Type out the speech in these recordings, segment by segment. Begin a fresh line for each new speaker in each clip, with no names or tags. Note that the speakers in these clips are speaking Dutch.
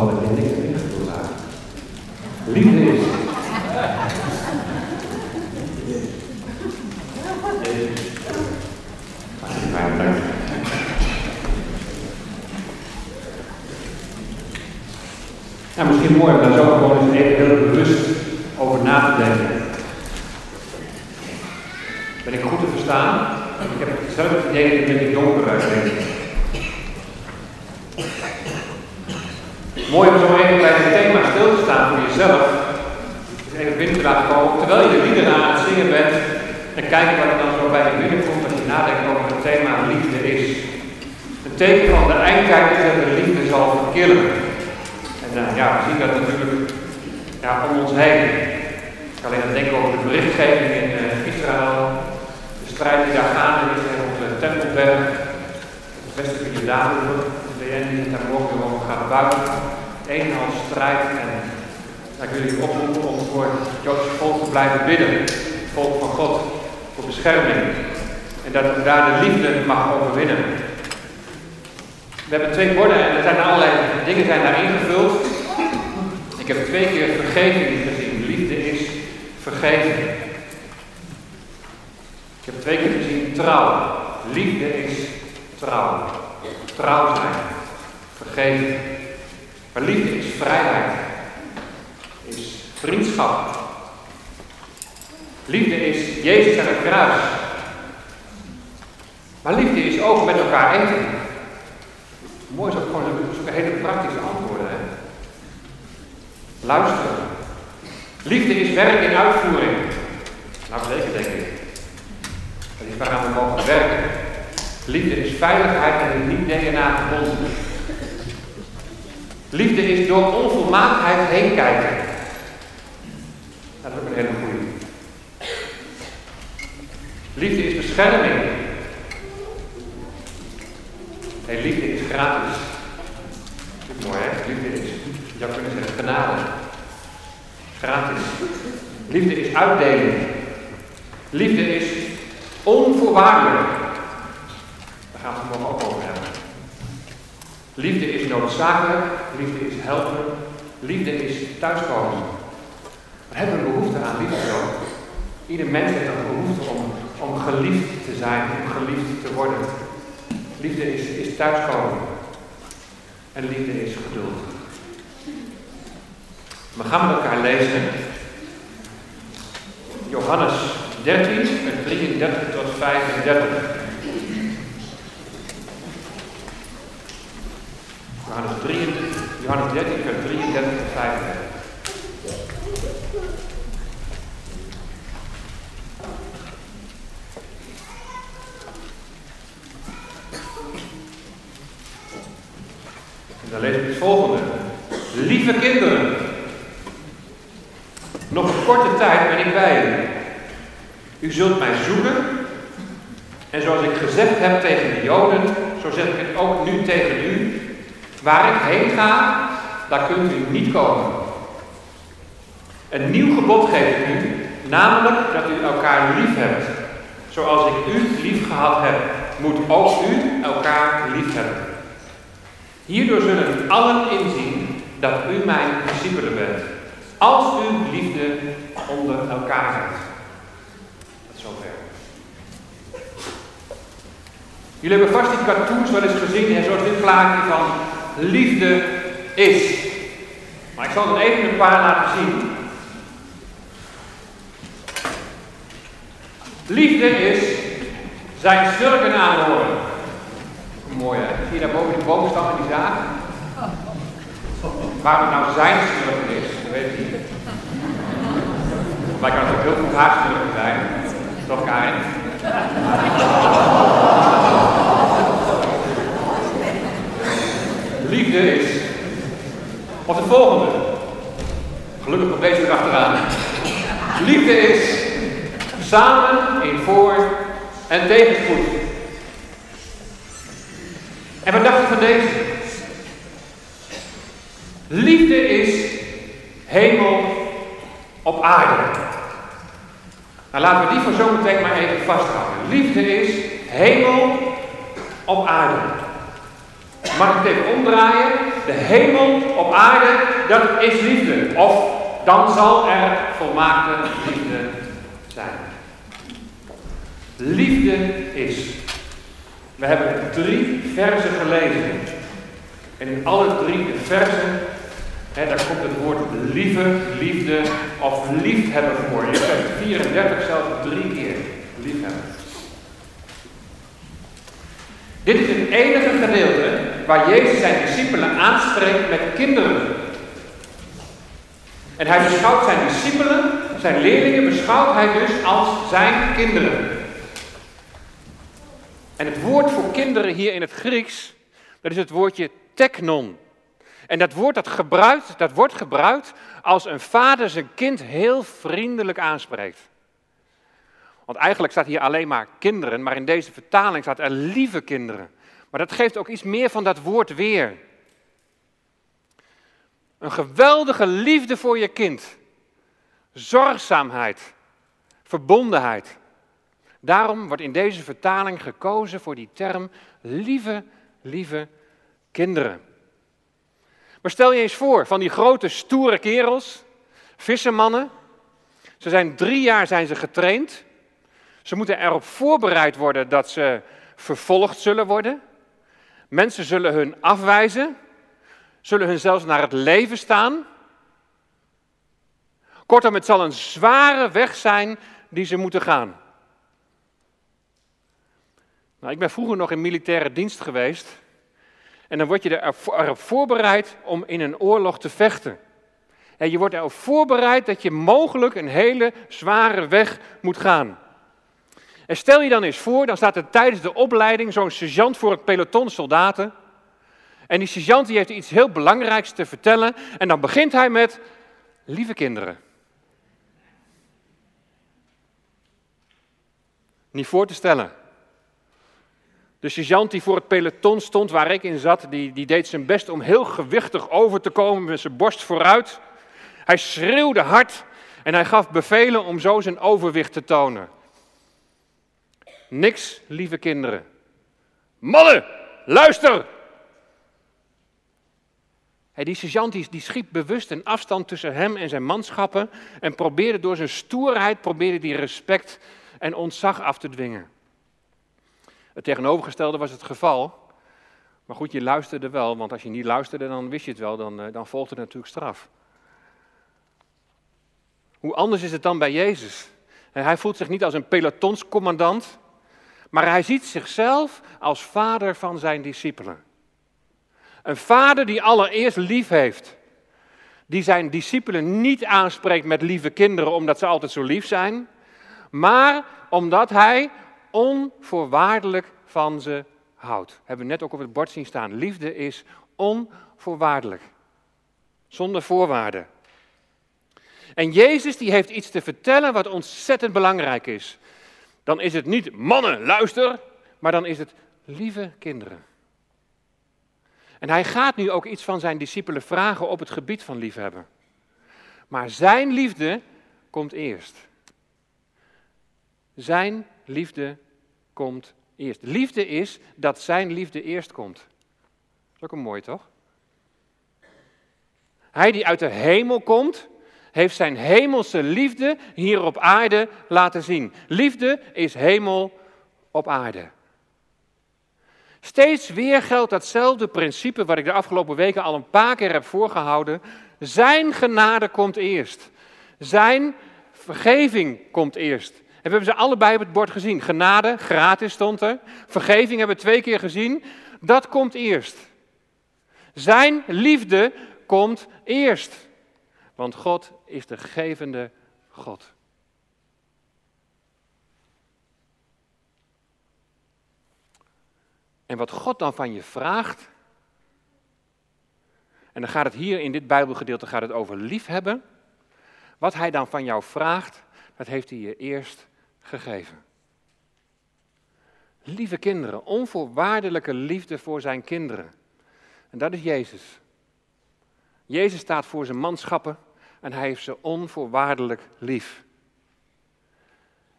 gewoon dat je niks laat. Liefde is. Ja, misschien mooi om daar zo gewoon eens even heel bewust over na te denken. Ben ik goed te verstaan? Ik heb zelf het idee dat ik donker ben. Mooi om zo even bij het thema stil te staan voor jezelf. Even binnen te laten komen, terwijl je de liederen aan het zingen bent. En kijken wat er dan zo bij je binnenkomt als je nadenkt over het thema liefde is. Een teken van de eindtijd is dat de liefde zal verkillen. En uh, ja, we zien dat natuurlijk ja, om ons heen. Ik kan alleen denken over de berichtgeving in uh, Israël. De strijd die daar gaande is op de Tempelberg. Het westelijke Jordaan, de VN die het daar morgen over gaat buiten. Een en al strijd. En ik wil jullie oproepen om voor het Joodse volk te blijven bidden. Het volk van God. Voor bescherming. En dat we daar de liefde mag overwinnen. We hebben twee borden en er zijn allerlei dingen zijn daar ingevuld. Ik heb twee keer vergeving gezien. Liefde is vergeven. Ik heb twee keer gezien trouw. Liefde is trouw. Trouw zijn. Vergeven. Liefde is vrijheid. Is vriendschap. Liefde is Jezus aan het kruis. Maar liefde is ook met elkaar eten. Mooi is ook gewoon zo'n hele praktische antwoorden. Hè? Luisteren. Liefde is werk in uitvoering. Nou zeker denk ik. Dat is waaraan we mogen werken. Liefde is veiligheid en niet DNA gebonden. Liefde is door onvolmaaktheid heen kijken. Dat is ook een hele goede. Liefde is bescherming. Hey, liefde is gratis. Dat is mooi, hè? Liefde is, je zou kunnen zeggen, genade. Gratis. Liefde is uitdeling. Liefde is onvoorwaardelijk. Daar gaan we het morgen ook over hebben. Liefde is noodzakelijk. Liefde is helpen. Liefde is thuiskomen. We hebben een behoefte aan liefde ook. Ieder mens heeft een behoefte om, om geliefd te zijn, om geliefd te worden. Liefde is, is thuiskomen. En liefde is geduld. We gaan met elkaar lezen. Johannes 13, vers 33 tot 35. Johannes, 3, Johannes 13, vers 33 tot 35. En dan lees ik het volgende. Lieve kinderen, nog een korte tijd ben ik bij u. U zult mij zoeken. En zoals ik gezegd heb tegen de Joden, zo zeg ik het ook nu tegen u. Waar ik heen ga, daar kunt u niet komen. Een nieuw gebod geef ik u, namelijk dat u elkaar lief hebt. Zoals ik u lief gehad heb, moet ook u elkaar lief hebben. Hierdoor zullen allen inzien dat u mijn discipelen bent. Als u liefde onder elkaar hebt. Tot zover. Jullie hebben vast die cartoons wel eens gezien, en zoals dit plaatje van liefde is. Maar ik zal er even een paar laten zien. Liefde is zijn schurken aanhoren. Mooi hè? Zie je daar boven die boomstam en die zaag? Waar het nou zijn schurken is, dat weet ik niet. Maar kan het ook heel goed haar schurken zijn. Toch Karin? Liefde is. Of de volgende. Gelukkig nog deze erachteraan. Liefde is samen in voor- en tegenspoed. En wat dacht je van deze? Liefde is hemel op aarde. Nou, laten we die voor zometeen maar even vasthouden. Liefde is hemel op aarde. Mag ik het even omdraaien? De hemel op aarde, dat is liefde. Of dan zal er volmaakte liefde zijn. Liefde is. We hebben drie versen gelezen. En in alle drie de versen, hè, daar komt het woord lieve, liefde of liefhebben voor. Je hebt 34 zelfs drie keer liefhebben. Dit is het enige gedeelte waar Jezus zijn discipelen aanspreekt met kinderen. En hij beschouwt zijn discipelen, zijn leerlingen, beschouwt hij dus als zijn kinderen. En het woord voor kinderen hier in het Grieks, dat is het woordje teknon. En dat woord dat, gebruikt, dat wordt gebruikt als een vader zijn kind heel vriendelijk aanspreekt. Want eigenlijk staat hier alleen maar kinderen, maar in deze vertaling staat er lieve kinderen. Maar dat geeft ook iets meer van dat woord weer. Een geweldige liefde voor je kind. Zorgzaamheid. Verbondenheid. Daarom wordt in deze vertaling gekozen voor die term lieve, lieve kinderen. Maar stel je eens voor, van die grote stoere kerels, vissermannen. Ze zijn drie jaar zijn ze getraind. Ze moeten erop voorbereid worden dat ze vervolgd zullen worden. Mensen zullen hun afwijzen, zullen hun zelfs naar het leven staan. Kortom, het zal een zware weg zijn die ze moeten gaan. Nou, ik ben vroeger nog in militaire dienst geweest. En dan word je erop voorbereid om in een oorlog te vechten. En je wordt erop voorbereid dat je mogelijk een hele zware weg moet gaan. En stel je dan eens voor, dan staat er tijdens de opleiding zo'n sergeant voor het peloton soldaten. En die sergeant die heeft iets heel belangrijks te vertellen. En dan begint hij met, lieve kinderen. Niet voor te stellen. De sergeant die voor het peloton stond waar ik in zat, die, die deed zijn best om heel gewichtig over te komen met zijn borst vooruit. Hij schreeuwde hard en hij gaf bevelen om zo zijn overwicht te tonen. Niks, lieve kinderen. Mannen, luister! die sergeant die, die schiep bewust een afstand tussen hem en zijn manschappen en probeerde door zijn stoerheid probeerde die respect en ontzag af te dwingen. Het tegenovergestelde was het geval. Maar goed, je luisterde wel, want als je niet luisterde, dan wist je het wel, dan, eh, dan volgde er natuurlijk straf. Hoe anders is het dan bij Jezus? Hij voelt zich niet als een pelotonscommandant, maar hij ziet zichzelf als vader van zijn discipelen. Een vader die allereerst lief heeft. Die zijn discipelen niet aanspreekt met lieve kinderen omdat ze altijd zo lief zijn, maar omdat hij onvoorwaardelijk van ze houdt. Hebben we net ook op het bord zien staan. Liefde is onvoorwaardelijk. Zonder voorwaarden. En Jezus die heeft iets te vertellen wat ontzettend belangrijk is. Dan is het niet mannen, luister, maar dan is het lieve kinderen. En hij gaat nu ook iets van zijn discipelen vragen op het gebied van liefhebben. Maar zijn liefde komt eerst. Zijn liefde komt eerst. Liefde is dat zijn liefde eerst komt. Dat is ook een mooi, toch? Hij die uit de hemel komt, heeft zijn hemelse liefde hier op aarde laten zien. Liefde is hemel op aarde. Steeds weer geldt datzelfde principe wat ik de afgelopen weken al een paar keer heb voorgehouden. Zijn genade komt eerst. Zijn vergeving komt eerst. En we hebben ze allebei op het bord gezien. Genade, gratis stond er. Vergeving hebben we twee keer gezien. Dat komt eerst. Zijn liefde komt eerst. Want God is de gevende God. En wat God dan van je vraagt, en dan gaat het hier in dit Bijbelgedeelte gaat het over liefhebben. Wat hij dan van jou vraagt, dat heeft hij je eerst gegeven. Lieve kinderen, onvoorwaardelijke liefde voor zijn kinderen. En dat is Jezus. Jezus staat voor zijn manschappen en hij heeft ze onvoorwaardelijk lief.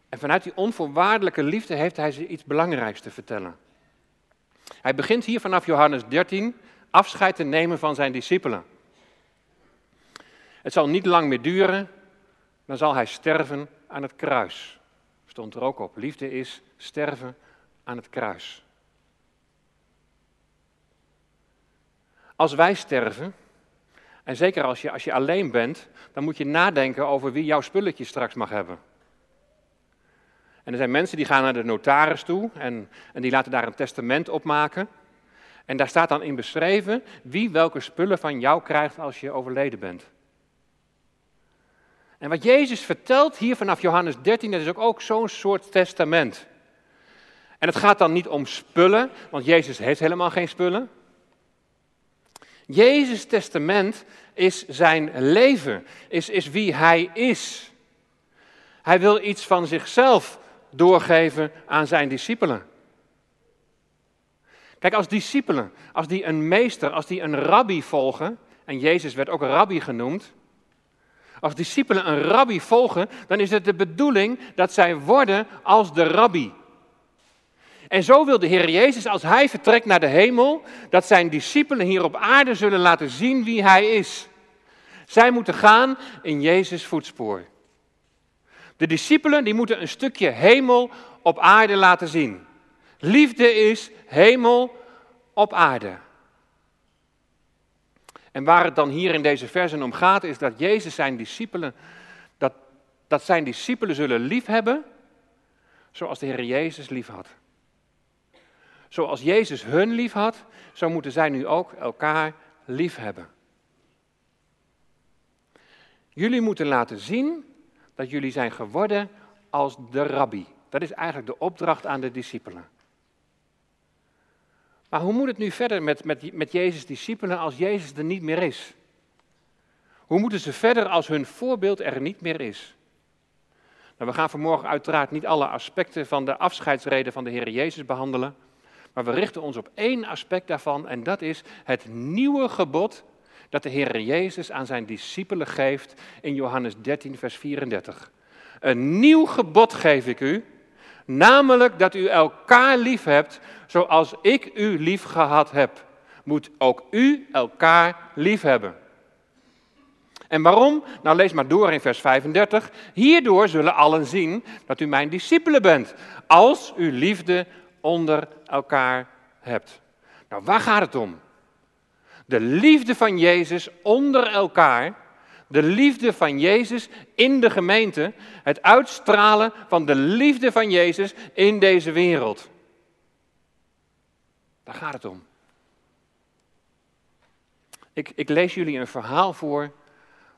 En vanuit die onvoorwaardelijke liefde heeft hij ze iets belangrijks te vertellen. Hij begint hier vanaf Johannes 13 afscheid te nemen van zijn discipelen. Het zal niet lang meer duren, dan zal hij sterven aan het kruis. Stond er ook op. Liefde is sterven aan het kruis. Als wij sterven, en zeker als je, als je alleen bent, dan moet je nadenken over wie jouw spulletje straks mag hebben. En er zijn mensen die gaan naar de notaris toe en, en die laten daar een testament op maken. En daar staat dan in beschreven wie welke spullen van jou krijgt als je overleden bent. En wat Jezus vertelt hier vanaf Johannes 13, dat is ook, ook zo'n soort testament. En het gaat dan niet om spullen, want Jezus heeft helemaal geen spullen. Jezus' testament is zijn leven, is, is wie hij is. Hij wil iets van zichzelf doorgeven aan zijn discipelen. Kijk, als discipelen, als die een meester, als die een rabbi volgen, en Jezus werd ook rabbi genoemd, als discipelen een rabbi volgen, dan is het de bedoeling dat zij worden als de rabbi. En zo wil de Heer Jezus, als Hij vertrekt naar de hemel, dat zijn discipelen hier op aarde zullen laten zien wie Hij is. Zij moeten gaan in Jezus' voetspoor. De discipelen die moeten een stukje hemel op aarde laten zien. Liefde is hemel op aarde. En waar het dan hier in deze versen om gaat, is dat Jezus zijn discipelen, dat, dat zijn discipelen zullen liefhebben, zoals de Heer Jezus lief had. Zoals Jezus hun lief had, zo moeten zij nu ook elkaar lief hebben. Jullie moeten laten zien dat jullie zijn geworden als de rabbi. Dat is eigenlijk de opdracht aan de discipelen. Maar hoe moet het nu verder met, met, met Jezus' discipelen als Jezus er niet meer is? Hoe moeten ze verder als hun voorbeeld er niet meer is? Nou, we gaan vanmorgen uiteraard niet alle aspecten van de afscheidsreden van de Heer Jezus behandelen. Maar we richten ons op één aspect daarvan en dat is het nieuwe gebod dat de Heer Jezus aan zijn discipelen geeft in Johannes 13, vers 34. Een nieuw gebod geef ik u, namelijk dat u elkaar lief hebt zoals ik u lief gehad heb. Moet ook u elkaar lief hebben. En waarom? Nou, lees maar door in vers 35. Hierdoor zullen allen zien dat u mijn discipelen bent, als u liefde onder elkaar hebt. Nou, waar gaat het om? De liefde van Jezus onder elkaar. De liefde van Jezus in de gemeente. Het uitstralen van de liefde van Jezus in deze wereld. Daar gaat het om. Ik, ik lees jullie een verhaal voor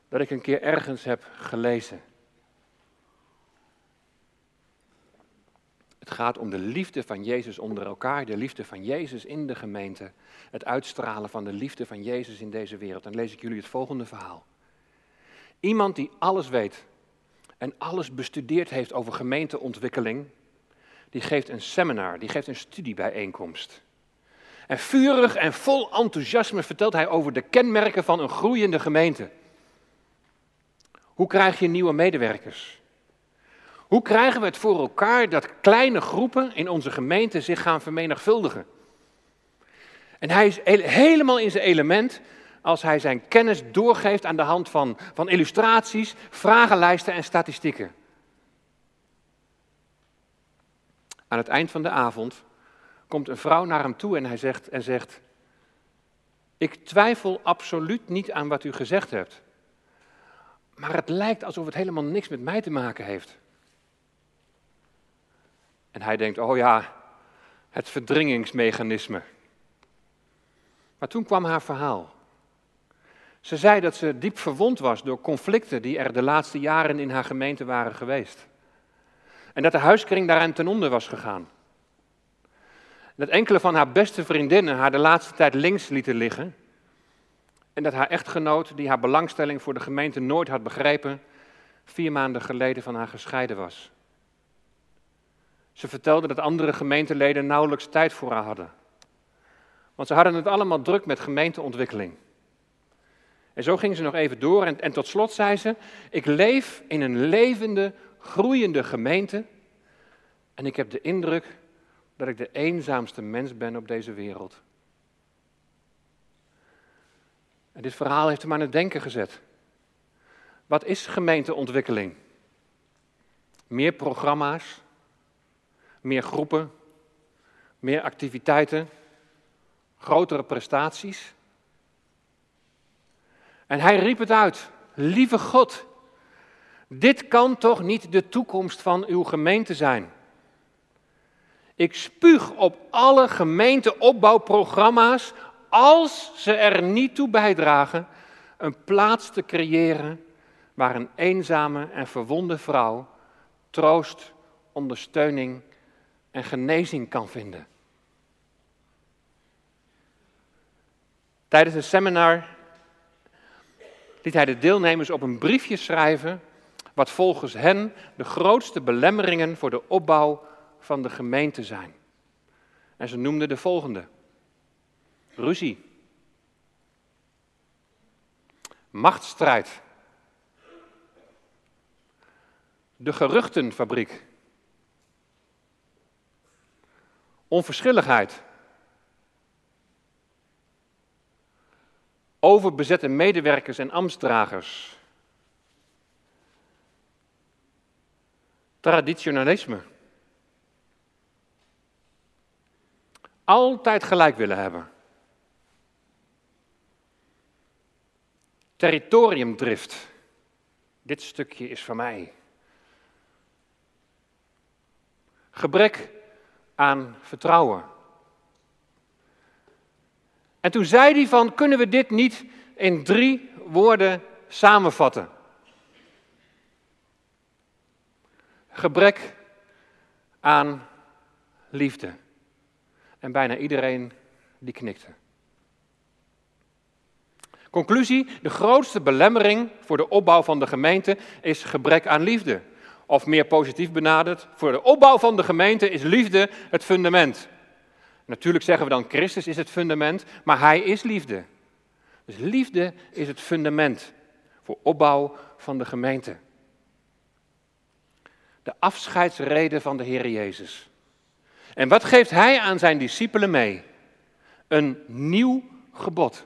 dat ik een keer ergens heb gelezen. Het gaat om de liefde van Jezus onder elkaar, de liefde van Jezus in de gemeente, het uitstralen van de liefde van Jezus in deze wereld. Dan lees ik jullie het volgende verhaal. Iemand die alles weet en alles bestudeerd heeft over gemeenteontwikkeling, die geeft een seminar, die geeft een studiebijeenkomst. En vurig en vol enthousiasme vertelt hij over de kenmerken van een groeiende gemeente. Hoe krijg je nieuwe medewerkers? Hoe krijgen we het voor elkaar dat kleine groepen in onze gemeente zich gaan vermenigvuldigen? En hij is helemaal in zijn element als hij zijn kennis doorgeeft aan de hand van, van illustraties, vragenlijsten en statistieken. Aan het eind van de avond komt een vrouw naar hem toe en hij zegt, en zegt: Ik twijfel absoluut niet aan wat u gezegd hebt. Maar het lijkt alsof het helemaal niks met mij te maken heeft. En hij denkt, oh ja, het verdringingsmechanisme. Maar toen kwam haar verhaal. Ze zei dat ze diep verwond was door conflicten die er de laatste jaren in haar gemeente waren geweest. En dat de huiskring daaraan ten onder was gegaan. Dat enkele van haar beste vriendinnen haar de laatste tijd links lieten liggen. En dat haar echtgenoot, die haar belangstelling voor de gemeente nooit had begrepen, vier maanden geleden van haar gescheiden was. Ze vertelde dat andere gemeenteleden nauwelijks tijd voor haar hadden. Want ze hadden het allemaal druk met gemeenteontwikkeling. En zo ging ze nog even door en, en tot slot zei ze, ik leef in een levende, groeiende gemeente en ik heb de indruk dat ik de eenzaamste mens ben op deze wereld. En dit verhaal heeft hem aan het denken gezet. Wat is gemeenteontwikkeling? Meer programma's, meer groepen, meer activiteiten, grotere prestaties. En hij riep het uit: Lieve God, dit kan toch niet de toekomst van uw gemeente zijn? Ik spuug op alle gemeenteopbouwprogramma's als ze er niet toe bijdragen een plaats te creëren waar een eenzame en verwonde vrouw troost, ondersteuning en genezing kan vinden. Tijdens een seminar liet hij de deelnemers op een briefje schrijven wat volgens hen de grootste belemmeringen voor de opbouw van de gemeente zijn. En ze noemden de volgende: ruzie, machtsstrijd, de geruchtenfabriek, onverschilligheid, overbezette medewerkers en ambtsdragers, traditionalisme. Altijd gelijk willen hebben. Territoriumdrift. Dit stukje is van mij. Gebrek aan vertrouwen. En toen zei hij van, kunnen we dit niet in drie woorden samenvatten? Gebrek aan liefde. En bijna iedereen die knikte. Conclusie: de grootste belemmering voor de opbouw van de gemeente is gebrek aan liefde. Of meer positief benaderd, voor de opbouw van de gemeente is liefde het fundament. Natuurlijk zeggen we dan Christus is het fundament, maar Hij is liefde. Dus liefde is het fundament voor opbouw van de gemeente. De afscheidsreden van de Heer Jezus. En wat geeft Hij aan zijn discipelen mee? Een nieuw gebod.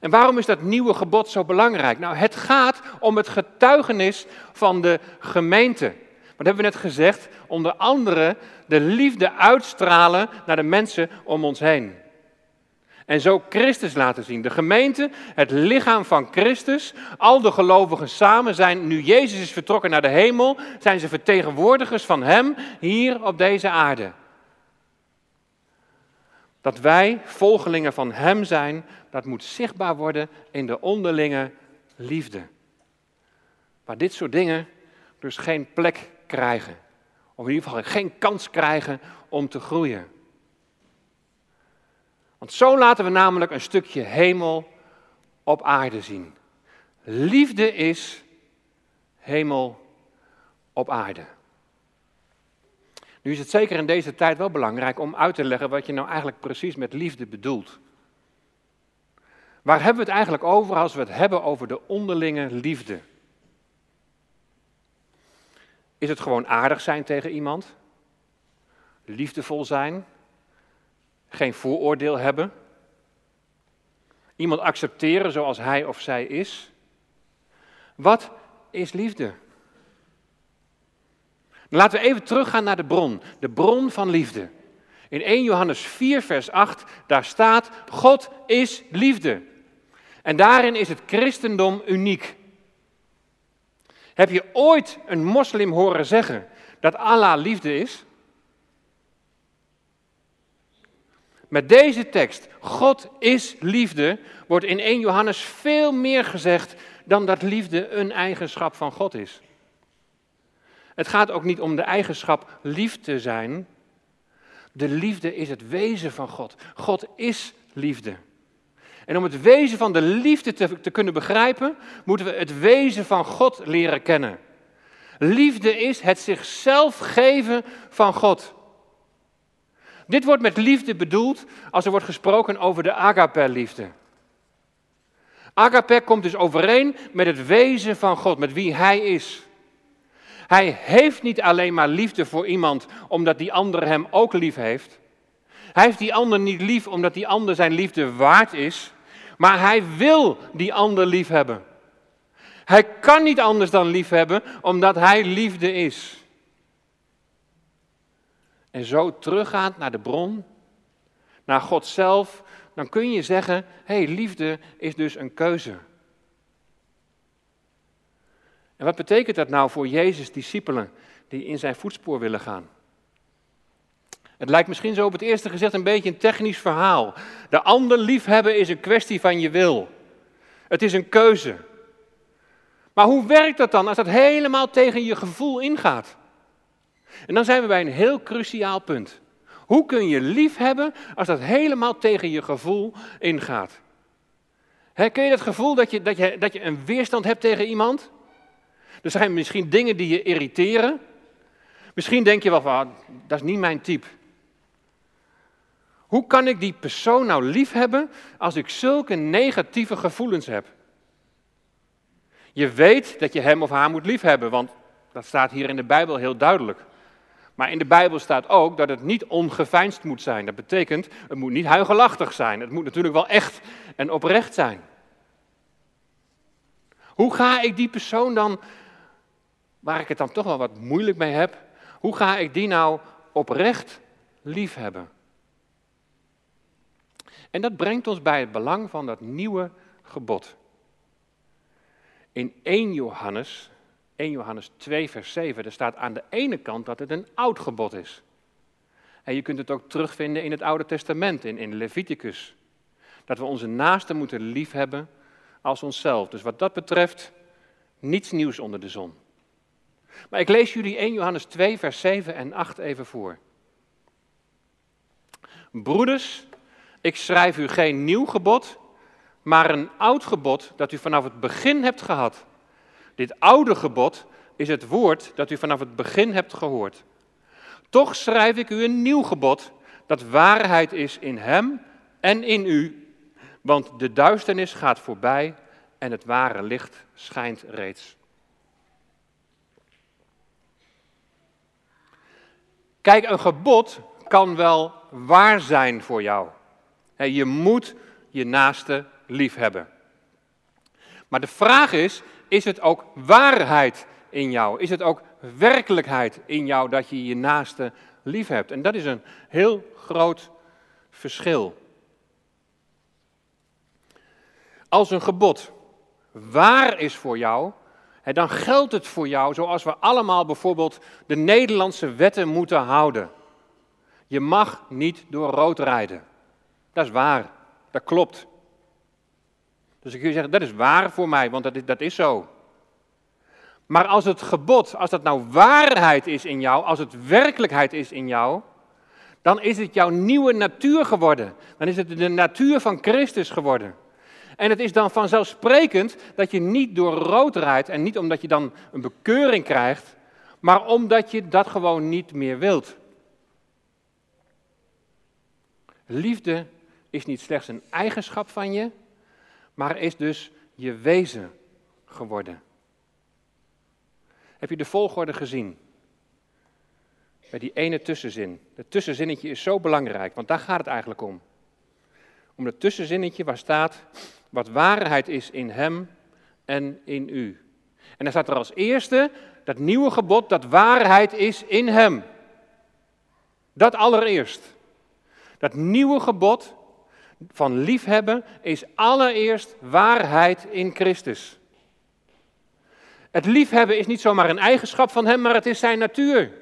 En waarom is dat nieuwe gebod zo belangrijk? Nou, het gaat om het getuigenis van de gemeente. Wat hebben we net gezegd? Onder andere de liefde uitstralen naar de mensen om ons heen. En zo Christus laten zien. De gemeente, het lichaam van Christus. Al de gelovigen samen zijn, nu Jezus is vertrokken naar de hemel, zijn ze vertegenwoordigers van Hem hier op deze aarde. Dat wij volgelingen van Hem zijn, dat moet zichtbaar worden in de onderlinge liefde. Maar dit soort dingen dus geen plek krijgen. Of in ieder geval geen kans krijgen om te groeien. Want zo laten we namelijk een stukje hemel op aarde zien. Liefde is hemel op aarde. Nu is het zeker in deze tijd wel belangrijk om uit te leggen wat je nou eigenlijk precies met liefde bedoelt. Waar hebben we het eigenlijk over als we het hebben over de onderlinge liefde? Is het gewoon aardig zijn tegen iemand? Liefdevol zijn? Geen vooroordeel hebben? Iemand accepteren zoals hij of zij is? Wat is liefde? Laten we even teruggaan naar de bron, de bron van liefde. In 1 Johannes 4, vers 8, daar staat: God is liefde. En daarin is het christendom uniek. Heb je ooit een moslim horen zeggen dat Allah liefde is? Met deze tekst, God is liefde, wordt in 1 Johannes veel meer gezegd dan dat liefde een eigenschap van God is. Het gaat ook niet om de eigenschap lief te zijn. De liefde is het wezen van God. God is liefde. En om het wezen van de liefde te, te kunnen begrijpen, moeten we het wezen van God leren kennen. Liefde is het zichzelf geven van God. Dit wordt met liefde bedoeld als er wordt gesproken over de agape-liefde. Agape komt dus overeen met het wezen van God, met wie Hij is. Hij heeft niet alleen maar liefde voor iemand omdat die ander hem ook lief heeft. Hij heeft die ander niet lief omdat die ander zijn liefde waard is. Maar hij wil die ander lief hebben. Hij kan niet anders dan lief hebben, omdat hij liefde is. En zo teruggaand naar de bron, naar God zelf, dan kun je zeggen: hé, hey, liefde is dus een keuze. En wat betekent dat nou voor Jezus' discipelen die in zijn voetspoor willen gaan? Het lijkt misschien zo op het eerste gezicht een beetje een technisch verhaal. De ander liefhebben is een kwestie van je wil. Het is een keuze. Maar hoe werkt dat dan als dat helemaal tegen je gevoel ingaat? En dan zijn we bij een heel cruciaal punt. Hoe kun je lief hebben als dat helemaal tegen je gevoel ingaat? Kun je dat gevoel dat je, dat, je, dat je een weerstand hebt tegen iemand? Er zijn misschien dingen die je irriteren. Misschien denk je wel van, ah, dat is niet mijn type. Hoe kan ik die persoon nou lief hebben als ik zulke negatieve gevoelens heb? Je weet dat je hem of haar moet lief hebben, want dat staat hier in de Bijbel heel duidelijk. Maar in de Bijbel staat ook dat het niet ongeveinsd moet zijn. Dat betekent, het moet niet huigelachtig zijn. Het moet natuurlijk wel echt en oprecht zijn. Hoe ga ik die persoon dan, waar ik het dan toch wel wat moeilijk mee heb, hoe ga ik die nou oprecht lief hebben? En dat brengt ons bij het belang van dat nieuwe gebod. In 1 Johannes, 1 Johannes 2, vers 7, er staat aan de ene kant dat het een oud gebod is. En je kunt het ook terugvinden in het Oude Testament, in, in Leviticus. Dat we onze naasten moeten liefhebben als onszelf. Dus wat dat betreft, niets nieuws onder de zon. Maar ik lees jullie 1 Johannes 2, vers 7 en 8 even voor. Broeders, ik schrijf u geen nieuw gebod, maar een oud gebod dat u vanaf het begin hebt gehad. Dit oude gebod is het woord dat u vanaf het begin hebt gehoord. Toch schrijf ik u een nieuw gebod dat waarheid is in hem en in u, want de duisternis gaat voorbij en het ware licht schijnt reeds. Kijk, een gebod kan wel waar zijn voor jou. Je moet je naaste lief hebben. Maar de vraag is, is het ook waarheid in jou? Is het ook werkelijkheid in jou dat je je naaste lief hebt? En dat is een heel groot verschil. Als een gebod waar is voor jou, dan geldt het voor jou zoals we allemaal bijvoorbeeld de Nederlandse wetten moeten houden. Je mag niet door rood rijden. Dat is waar, dat klopt. Dus ik kun je zeggen, dat is waar voor mij, want dat is, dat is zo. Maar als het gebod, als dat nou waarheid is in jou, als het werkelijkheid is in jou, dan is het jouw nieuwe natuur geworden. Dan is het de natuur van Christus geworden. En het is dan vanzelfsprekend dat je niet door rood rijdt en niet omdat je dan een bekeuring krijgt, maar omdat je dat gewoon niet meer wilt. Liefde is niet slechts een eigenschap van je, maar is dus je wezen geworden. Heb je de volgorde gezien? Bij die ene tussenzin. Het tussenzinnetje is zo belangrijk, want daar gaat het eigenlijk om. Om het tussenzinnetje waar staat wat waarheid is in hem en in u. En dan staat er als eerste dat nieuwe gebod dat waarheid is in hem. Dat allereerst. Dat nieuwe gebod van liefhebben is allereerst waarheid in Christus. Het liefhebben is niet zomaar een eigenschap van Hem, maar het is Zijn natuur,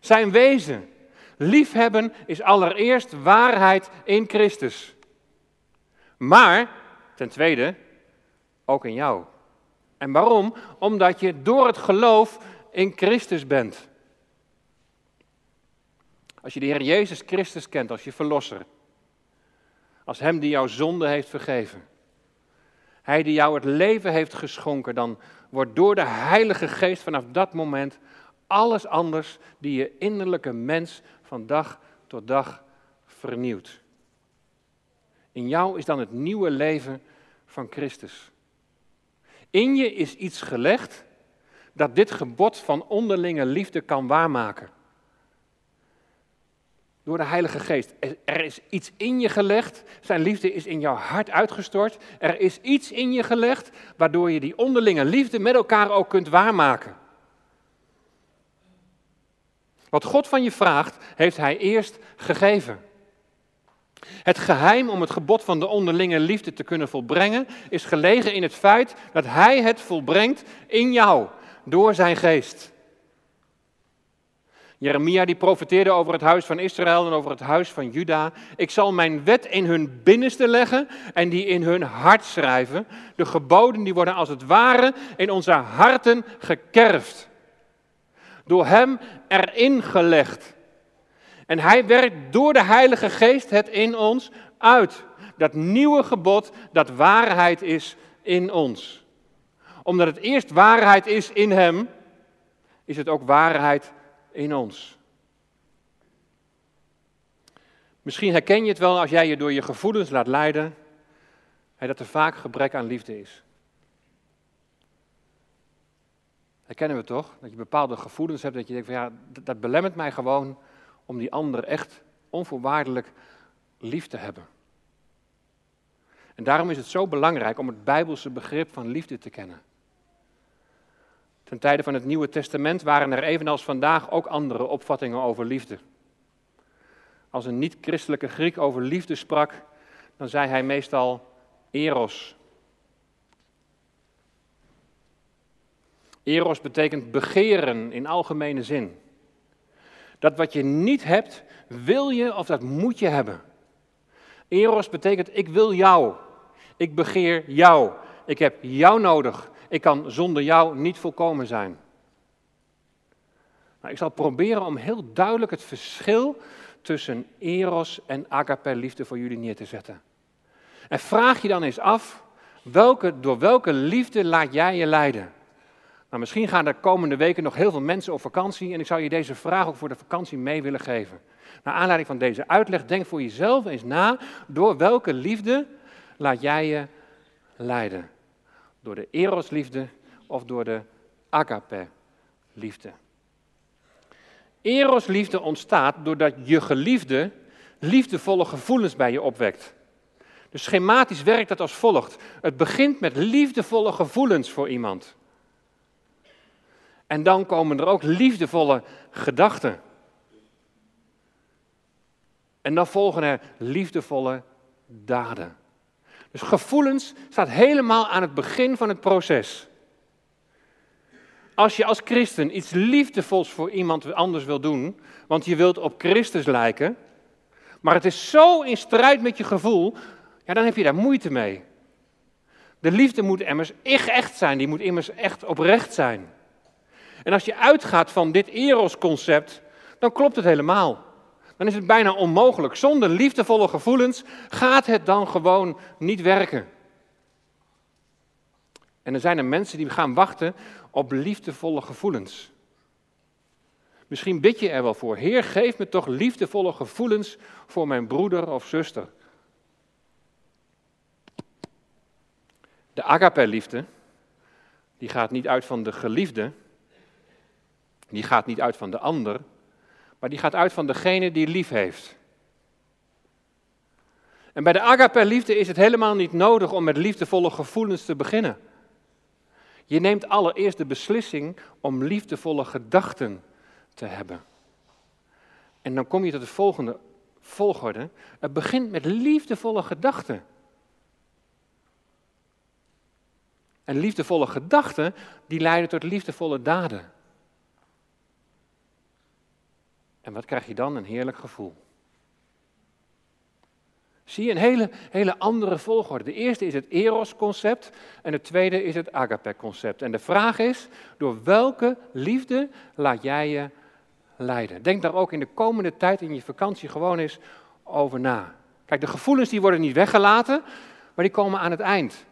Zijn wezen. Liefhebben is allereerst waarheid in Christus. Maar, ten tweede, ook in jou. En waarom? Omdat je door het geloof in Christus bent. Als je de Heer Jezus Christus kent als je verlosser, als Hem die jouw zonde heeft vergeven. Hij die jou het leven heeft geschonken, dan wordt door de Heilige Geest vanaf dat moment alles anders die je innerlijke mens van dag tot dag vernieuwt. In jou is dan het nieuwe leven van Christus. In je is iets gelegd dat dit gebod van onderlinge liefde kan waarmaken.
Door de Heilige Geest. Er is iets in je gelegd. Zijn liefde is in jouw hart uitgestort. Er is iets in je gelegd waardoor je die onderlinge liefde met elkaar ook kunt waarmaken. Wat God van je vraagt, heeft Hij eerst gegeven. Het geheim om het gebod van de onderlinge liefde te kunnen volbrengen, is gelegen in het feit dat Hij het volbrengt in jou, door Zijn geest. Jeremia die profeteerde over het huis van Israël en over het huis van Juda. Ik zal mijn wet in hun binnenste leggen en die in hun hart schrijven. De geboden die worden als het ware in onze harten gekerfd. Door hem erin gelegd. En hij werkt door de Heilige Geest het in ons uit. Dat nieuwe gebod dat waarheid is in ons. Omdat het eerst waarheid is in hem, is het ook waarheid in ons. Misschien herken je het wel als jij je door je gevoelens laat leiden, dat er vaak gebrek aan liefde is. Herkennen we toch? Dat je bepaalde gevoelens hebt, dat je denkt van ja, dat belemmert mij gewoon om die ander echt onvoorwaardelijk lief te hebben. En daarom is het zo belangrijk om het Bijbelse begrip van liefde te kennen. Ten tijde van het Nieuwe Testament waren er evenals vandaag ook andere opvattingen over liefde. Als een niet-christelijke Griek over liefde sprak, dan zei hij meestal eros. Eros betekent begeren in algemene zin. Dat wat je niet hebt, wil je of dat moet je hebben. Eros betekent ik wil jou. Ik begeer jou. Ik heb jou nodig. Ik kan zonder jou niet volkomen zijn. Nou, ik zal proberen om heel duidelijk het verschil tussen eros en agape liefde voor jullie neer te zetten. En vraag je dan eens af, welke, door welke liefde laat jij je leiden? Nou, misschien gaan er komende weken nog heel veel mensen op vakantie en ik zou je deze vraag ook voor de vakantie mee willen geven. Naar aanleiding van deze uitleg, denk voor jezelf eens na, door welke liefde laat jij je leiden? Door de erosliefde of door de agape-liefde? Erosliefde ontstaat doordat je geliefde liefdevolle gevoelens bij je opwekt. Dus schematisch werkt dat als volgt. Het begint met liefdevolle gevoelens voor iemand. En dan komen er ook liefdevolle gedachten. En dan volgen er liefdevolle daden. Dus gevoelens staat helemaal aan het begin van het proces. Als je als christen iets liefdevols voor iemand anders wil doen, want je wilt op Christus lijken, maar het is zo in strijd met je gevoel, ja, dan heb je daar moeite mee. De liefde moet immers echt zijn, die moet immers echt oprecht zijn. En als je uitgaat van dit Eros-concept, dan klopt het helemaal. Dan is het bijna onmogelijk. Zonder liefdevolle gevoelens gaat het dan gewoon niet werken. En er zijn er mensen die gaan wachten op liefdevolle gevoelens. Misschien bid je er wel voor. Heer, geef me toch liefdevolle gevoelens voor mijn broeder of zuster. De agape-liefde, die gaat niet uit van de geliefde, die gaat niet uit van de ander, maar die gaat uit van degene die lief heeft. En bij de agape-liefde is het helemaal niet nodig om met liefdevolle gevoelens te beginnen. Je neemt allereerst de beslissing om liefdevolle gedachten te hebben. En dan kom je tot de volgende volgorde. Het begint met liefdevolle gedachten. En liefdevolle gedachten, die leiden tot liefdevolle daden. En wat krijg je dan? Een heerlijk gevoel. Zie je een hele, hele andere volgorde. De eerste is het eros-concept en de tweede is het agape-concept. En de vraag is, door welke liefde laat jij je leiden? Denk daar ook in de komende tijd in je vakantie gewoon eens over na. Kijk, de gevoelens die worden niet weggelaten, maar die komen aan het eind.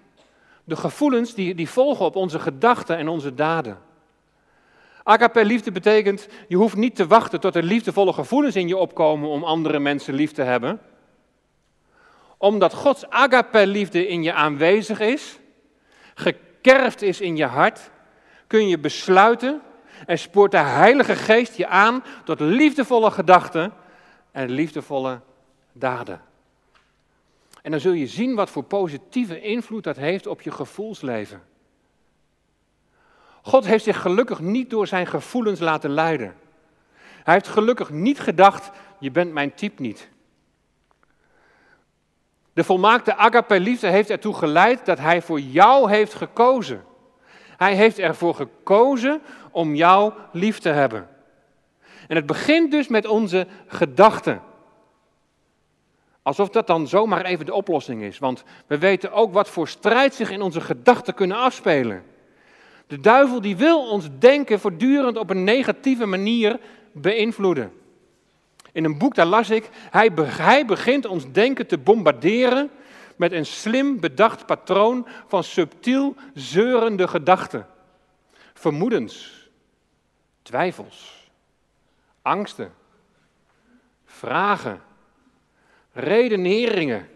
De gevoelens die, die volgen op onze gedachten en onze daden. Agape liefde betekent, je hoeft niet te wachten tot er liefdevolle gevoelens in je opkomen om andere mensen lief te hebben. Omdat Gods agape liefde in je aanwezig is, gekerfd is in je hart, kun je besluiten en spoort de Heilige Geest je aan tot liefdevolle gedachten en liefdevolle daden. En dan zul je zien wat voor positieve invloed dat heeft op je gevoelsleven. God heeft zich gelukkig niet door zijn gevoelens laten leiden. Hij heeft gelukkig niet gedacht, je bent mijn type niet. De volmaakte agape-liefde heeft ertoe geleid dat hij voor jou heeft gekozen. Hij heeft ervoor gekozen om jou lief te hebben. En het begint dus met onze gedachten. Alsof dat dan zomaar even de oplossing is. Want we weten ook wat voor strijd zich in onze gedachten kunnen afspelen. De duivel die wil ons denken voortdurend op een negatieve manier beïnvloeden. In een boek daar las ik, hij, hij begint ons denken te bombarderen met een slim bedacht patroon van subtiel zeurende gedachten. Vermoedens, twijfels, angsten, vragen, redeneringen,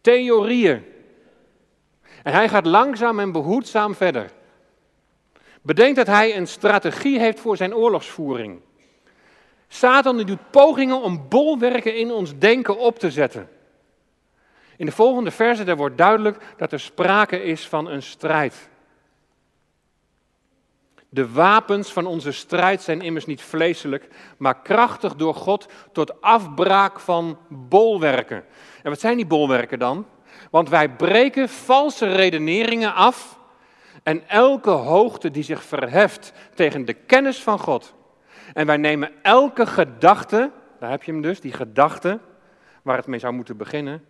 theorieën. En hij gaat langzaam en behoedzaam verder. Bedenk dat hij een strategie heeft voor zijn oorlogsvoering. Satan doet pogingen om bolwerken in ons denken op te zetten. In de volgende verse daar wordt duidelijk dat er sprake is van een strijd. De wapens van onze strijd zijn immers niet vleeselijk, maar krachtig door God tot afbraak van bolwerken. En wat zijn die bolwerken dan? Want wij breken valse redeneringen af en elke hoogte die zich verheft tegen de kennis van God. En wij nemen elke gedachte, daar heb je hem dus, die gedachte, waar het mee zou moeten beginnen.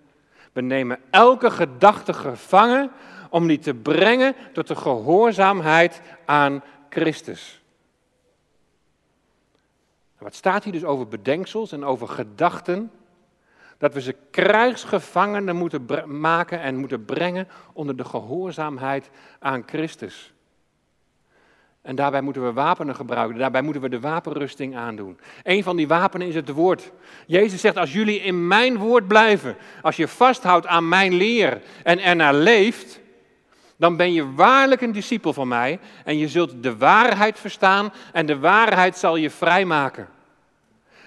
We nemen elke gedachte gevangen om die te brengen tot de gehoorzaamheid aan Christus. Wat staat hier dus over bedenksels en over gedachten? Dat we ze krijgsgevangenen moeten maken en moeten brengen onder de gehoorzaamheid aan Christus. En daarbij moeten we wapenen gebruiken. Daarbij moeten we de wapenrusting aandoen. Een van die wapenen is het woord. Jezus zegt: Als jullie in mijn woord blijven, als je vasthoudt aan mijn leer en ernaar leeft, dan ben je waarlijk een discipel van mij en je zult de waarheid verstaan en de waarheid zal je vrijmaken.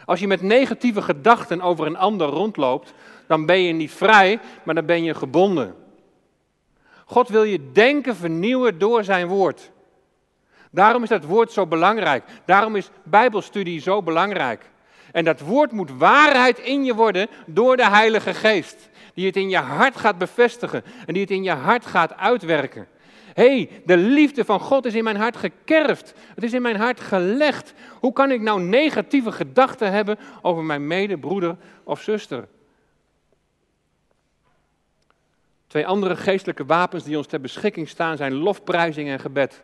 Als je met negatieve gedachten over een ander rondloopt, dan ben je niet vrij, maar dan ben je gebonden. God wil je denken vernieuwen door zijn woord. Daarom is dat woord zo belangrijk. Daarom is Bijbelstudie zo belangrijk. En dat woord moet waarheid in je worden door de Heilige Geest. Die het in je hart gaat bevestigen en die het in je hart gaat uitwerken. Hey, de liefde van God is in mijn hart gekerfd. Het is in mijn hart gelegd. Hoe kan ik nou negatieve gedachten hebben over mijn medebroeder of zuster? Twee andere geestelijke wapens die ons ter beschikking staan zijn lofprijzing en gebed.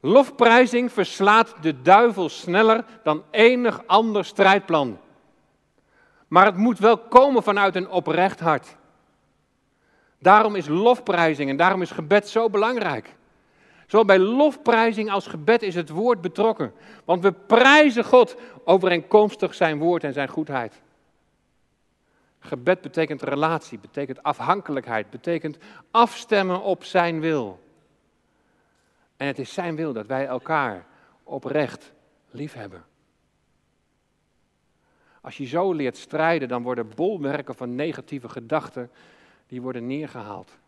Lofprijzing verslaat de duivel sneller dan enig ander strijdplan. Maar het moet wel komen vanuit een oprecht hart. Daarom is lofprijzing en daarom is gebed zo belangrijk. Zowel bij lofprijzing als gebed is het woord betrokken. Want we prijzen God overeenkomstig zijn woord en zijn goedheid. Gebed betekent relatie, betekent afhankelijkheid, betekent afstemmen op zijn wil. En het is zijn wil dat wij elkaar oprecht lief hebben. Als je zo leert strijden, dan worden bolwerken van negatieve gedachten, die worden neergehaald.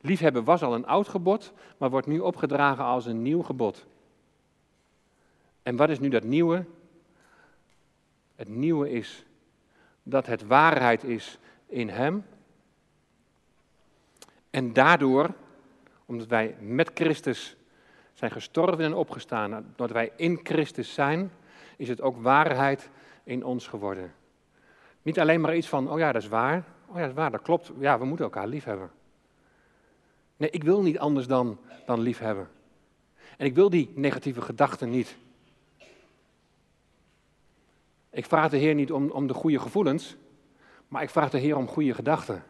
Liefhebben was al een oud gebod, maar wordt nu opgedragen als een nieuw gebod. En wat is nu dat nieuwe? Het nieuwe is dat het waarheid is in Hem. En daardoor omdat wij met Christus zijn gestorven en opgestaan, omdat wij in Christus zijn, is het ook waarheid in ons geworden. Niet alleen maar iets van, oh ja, dat is waar. Oh ja, dat waar, dat klopt. Ja, we moeten elkaar lief hebben. Nee, ik wil niet anders dan, dan lief hebben. En ik wil die negatieve gedachten niet. Ik vraag de Heer niet om, om de goede gevoelens, maar ik vraag de Heer om goede gedachten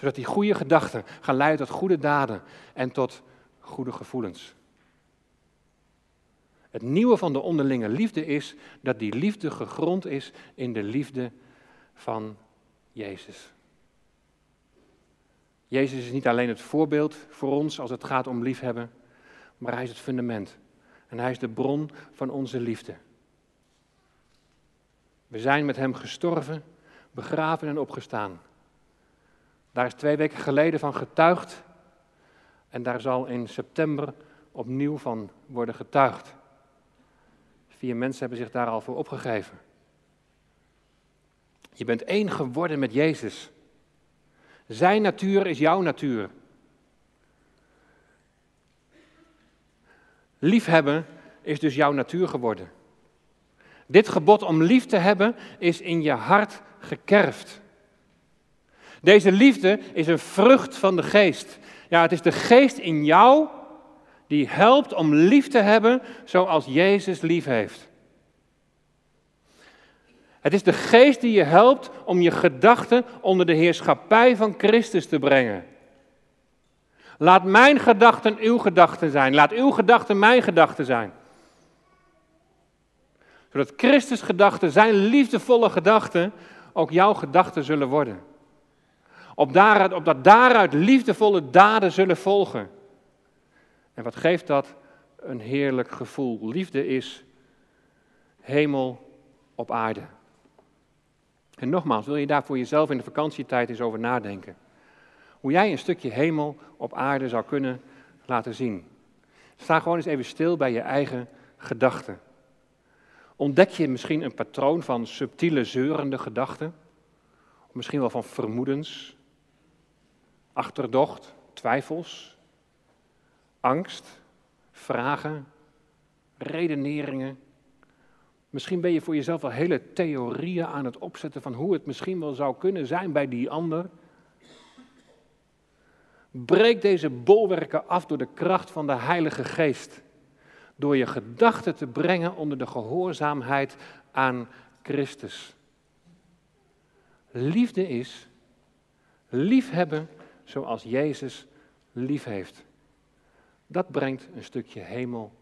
zodat die goede gedachten gaan leiden tot goede daden en tot goede gevoelens. Het nieuwe van de onderlinge liefde is dat die liefde gegrond is in de liefde van Jezus. Jezus is niet alleen het voorbeeld voor ons als het gaat om liefhebben, maar hij is het fundament. En hij is de bron van onze liefde. We zijn met hem gestorven, begraven en opgestaan. Daar is twee weken geleden van getuigd en daar zal in september opnieuw van worden getuigd. Vier mensen hebben zich daar al voor opgegeven. Je bent één geworden met Jezus. Zijn natuur is jouw natuur. Liefhebben is dus jouw natuur geworden. Dit gebod om lief te hebben is in je hart gekerfd. Deze liefde is een vrucht van de geest. Ja, het is de geest in jou die helpt om lief te hebben zoals Jezus lief heeft. Het is de geest die je helpt om je gedachten onder de heerschappij van Christus te brengen. Laat mijn gedachten uw gedachten zijn. Laat uw gedachten mijn gedachten zijn. Zodat Christus gedachten, zijn liefdevolle gedachten, ook jouw gedachten zullen worden. Op daaruit, opdat daaruit liefdevolle daden zullen volgen. En wat geeft dat? Een heerlijk gevoel. Liefde is hemel op aarde. En nogmaals, wil je daar voor jezelf in de vakantietijd eens over nadenken? Hoe jij een stukje hemel op aarde zou kunnen laten zien. Sta gewoon eens even stil bij je eigen gedachten. Ontdek je misschien een patroon van subtiele zeurende gedachten? Misschien wel van vermoedens, achterdocht, twijfels, angst, vragen, redeneringen. Misschien ben je voor jezelf al hele theorieën aan het opzetten van hoe het misschien wel zou kunnen zijn bij die ander. Breek deze bolwerken af door de kracht van de Heilige Geest. Door je gedachten te brengen onder de gehoorzaamheid aan Christus. Liefde is liefhebben zoals Jezus lief heeft. Dat brengt een stukje hemel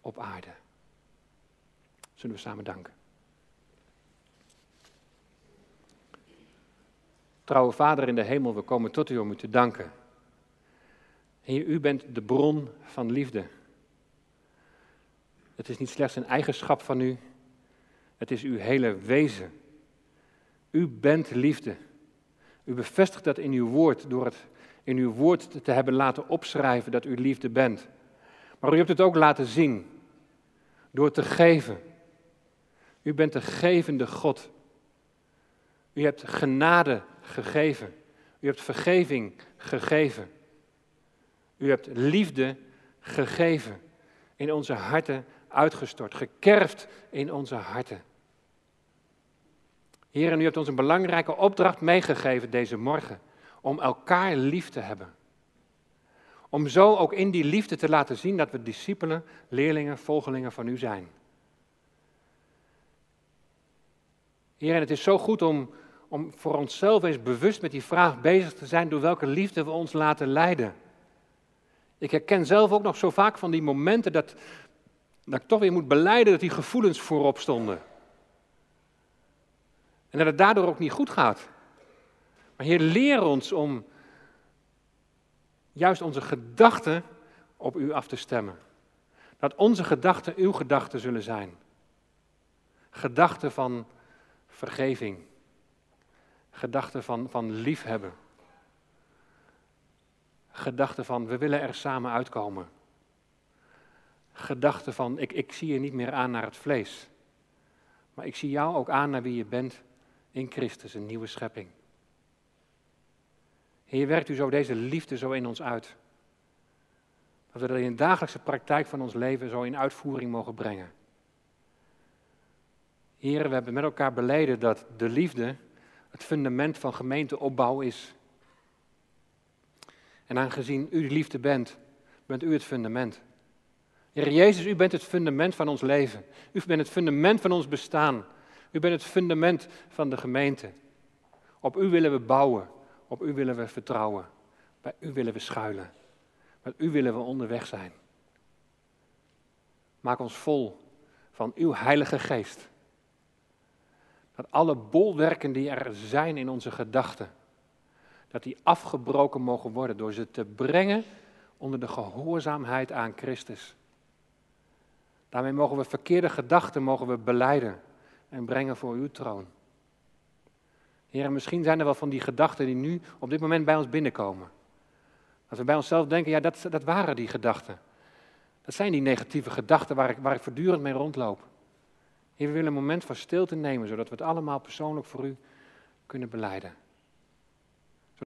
op aarde. Zullen we samen danken? Trouwe Vader in de hemel, we komen tot u om u te danken. Heer, u bent de bron van liefde. Het is niet slechts een eigenschap van u, het is uw hele wezen. U bent liefde. U bevestigt dat in uw woord door het in uw woord te hebben laten opschrijven dat u liefde bent. Maar u hebt het ook laten zien door te geven. U bent de gevende God. U hebt genade gegeven. U hebt vergeving gegeven. U hebt liefde gegeven. In onze harten uitgestort. Gekerfd in onze harten. Heer, en u hebt ons een belangrijke opdracht meegegeven deze morgen. Om elkaar lief te hebben. Om zo ook in die liefde te laten zien dat we discipelen, leerlingen, volgelingen van u zijn. Heer, en het is zo goed om, om voor onszelf eens bewust met die vraag bezig te zijn door welke liefde we ons laten leiden. Ik herken zelf ook nog zo vaak van die momenten dat, dat ik toch weer moet beleiden dat die gevoelens voorop stonden. En dat het daardoor ook niet goed gaat. Maar Heer, leer ons om juist onze gedachten op U af te stemmen. Dat onze gedachten uw gedachten zullen zijn. Gedachten van vergeving. Gedachten van, van liefhebben. Gedachten van we willen er samen uitkomen. Gedachten van ik, ik zie je niet meer aan naar het vlees. Maar ik zie jou ook aan naar wie je bent in Christus, een nieuwe schepping. Heer, werkt u zo deze liefde zo in ons uit. Dat we dat in de dagelijkse praktijk van ons leven zo in uitvoering mogen brengen. Heer, we hebben met elkaar beleden dat de liefde het fundament van gemeenteopbouw is. En aangezien u de liefde bent, bent u het fundament. Heer Jezus, u bent het fundament van ons leven. U bent het fundament van ons bestaan. U bent het fundament van de gemeente. Op u willen we bouwen. Op u willen we vertrouwen. Bij u willen we schuilen. Met u willen we onderweg zijn. Maak ons vol van uw Heilige Geest. Dat alle bolwerken die er zijn in onze gedachten, dat die afgebroken mogen worden door ze te brengen onder de gehoorzaamheid aan Christus. Daarmee mogen we verkeerde gedachten mogen we beleiden en brengen voor uw troon. Heer, misschien zijn er wel van die gedachten die nu op dit moment bij ons binnenkomen. Als we bij onszelf denken, ja, dat, dat waren die gedachten. Dat zijn die negatieve gedachten waar ik, waar ik voortdurend mee rondloop. Heer, we willen een moment van stilte nemen, zodat we het allemaal persoonlijk voor u kunnen beleiden.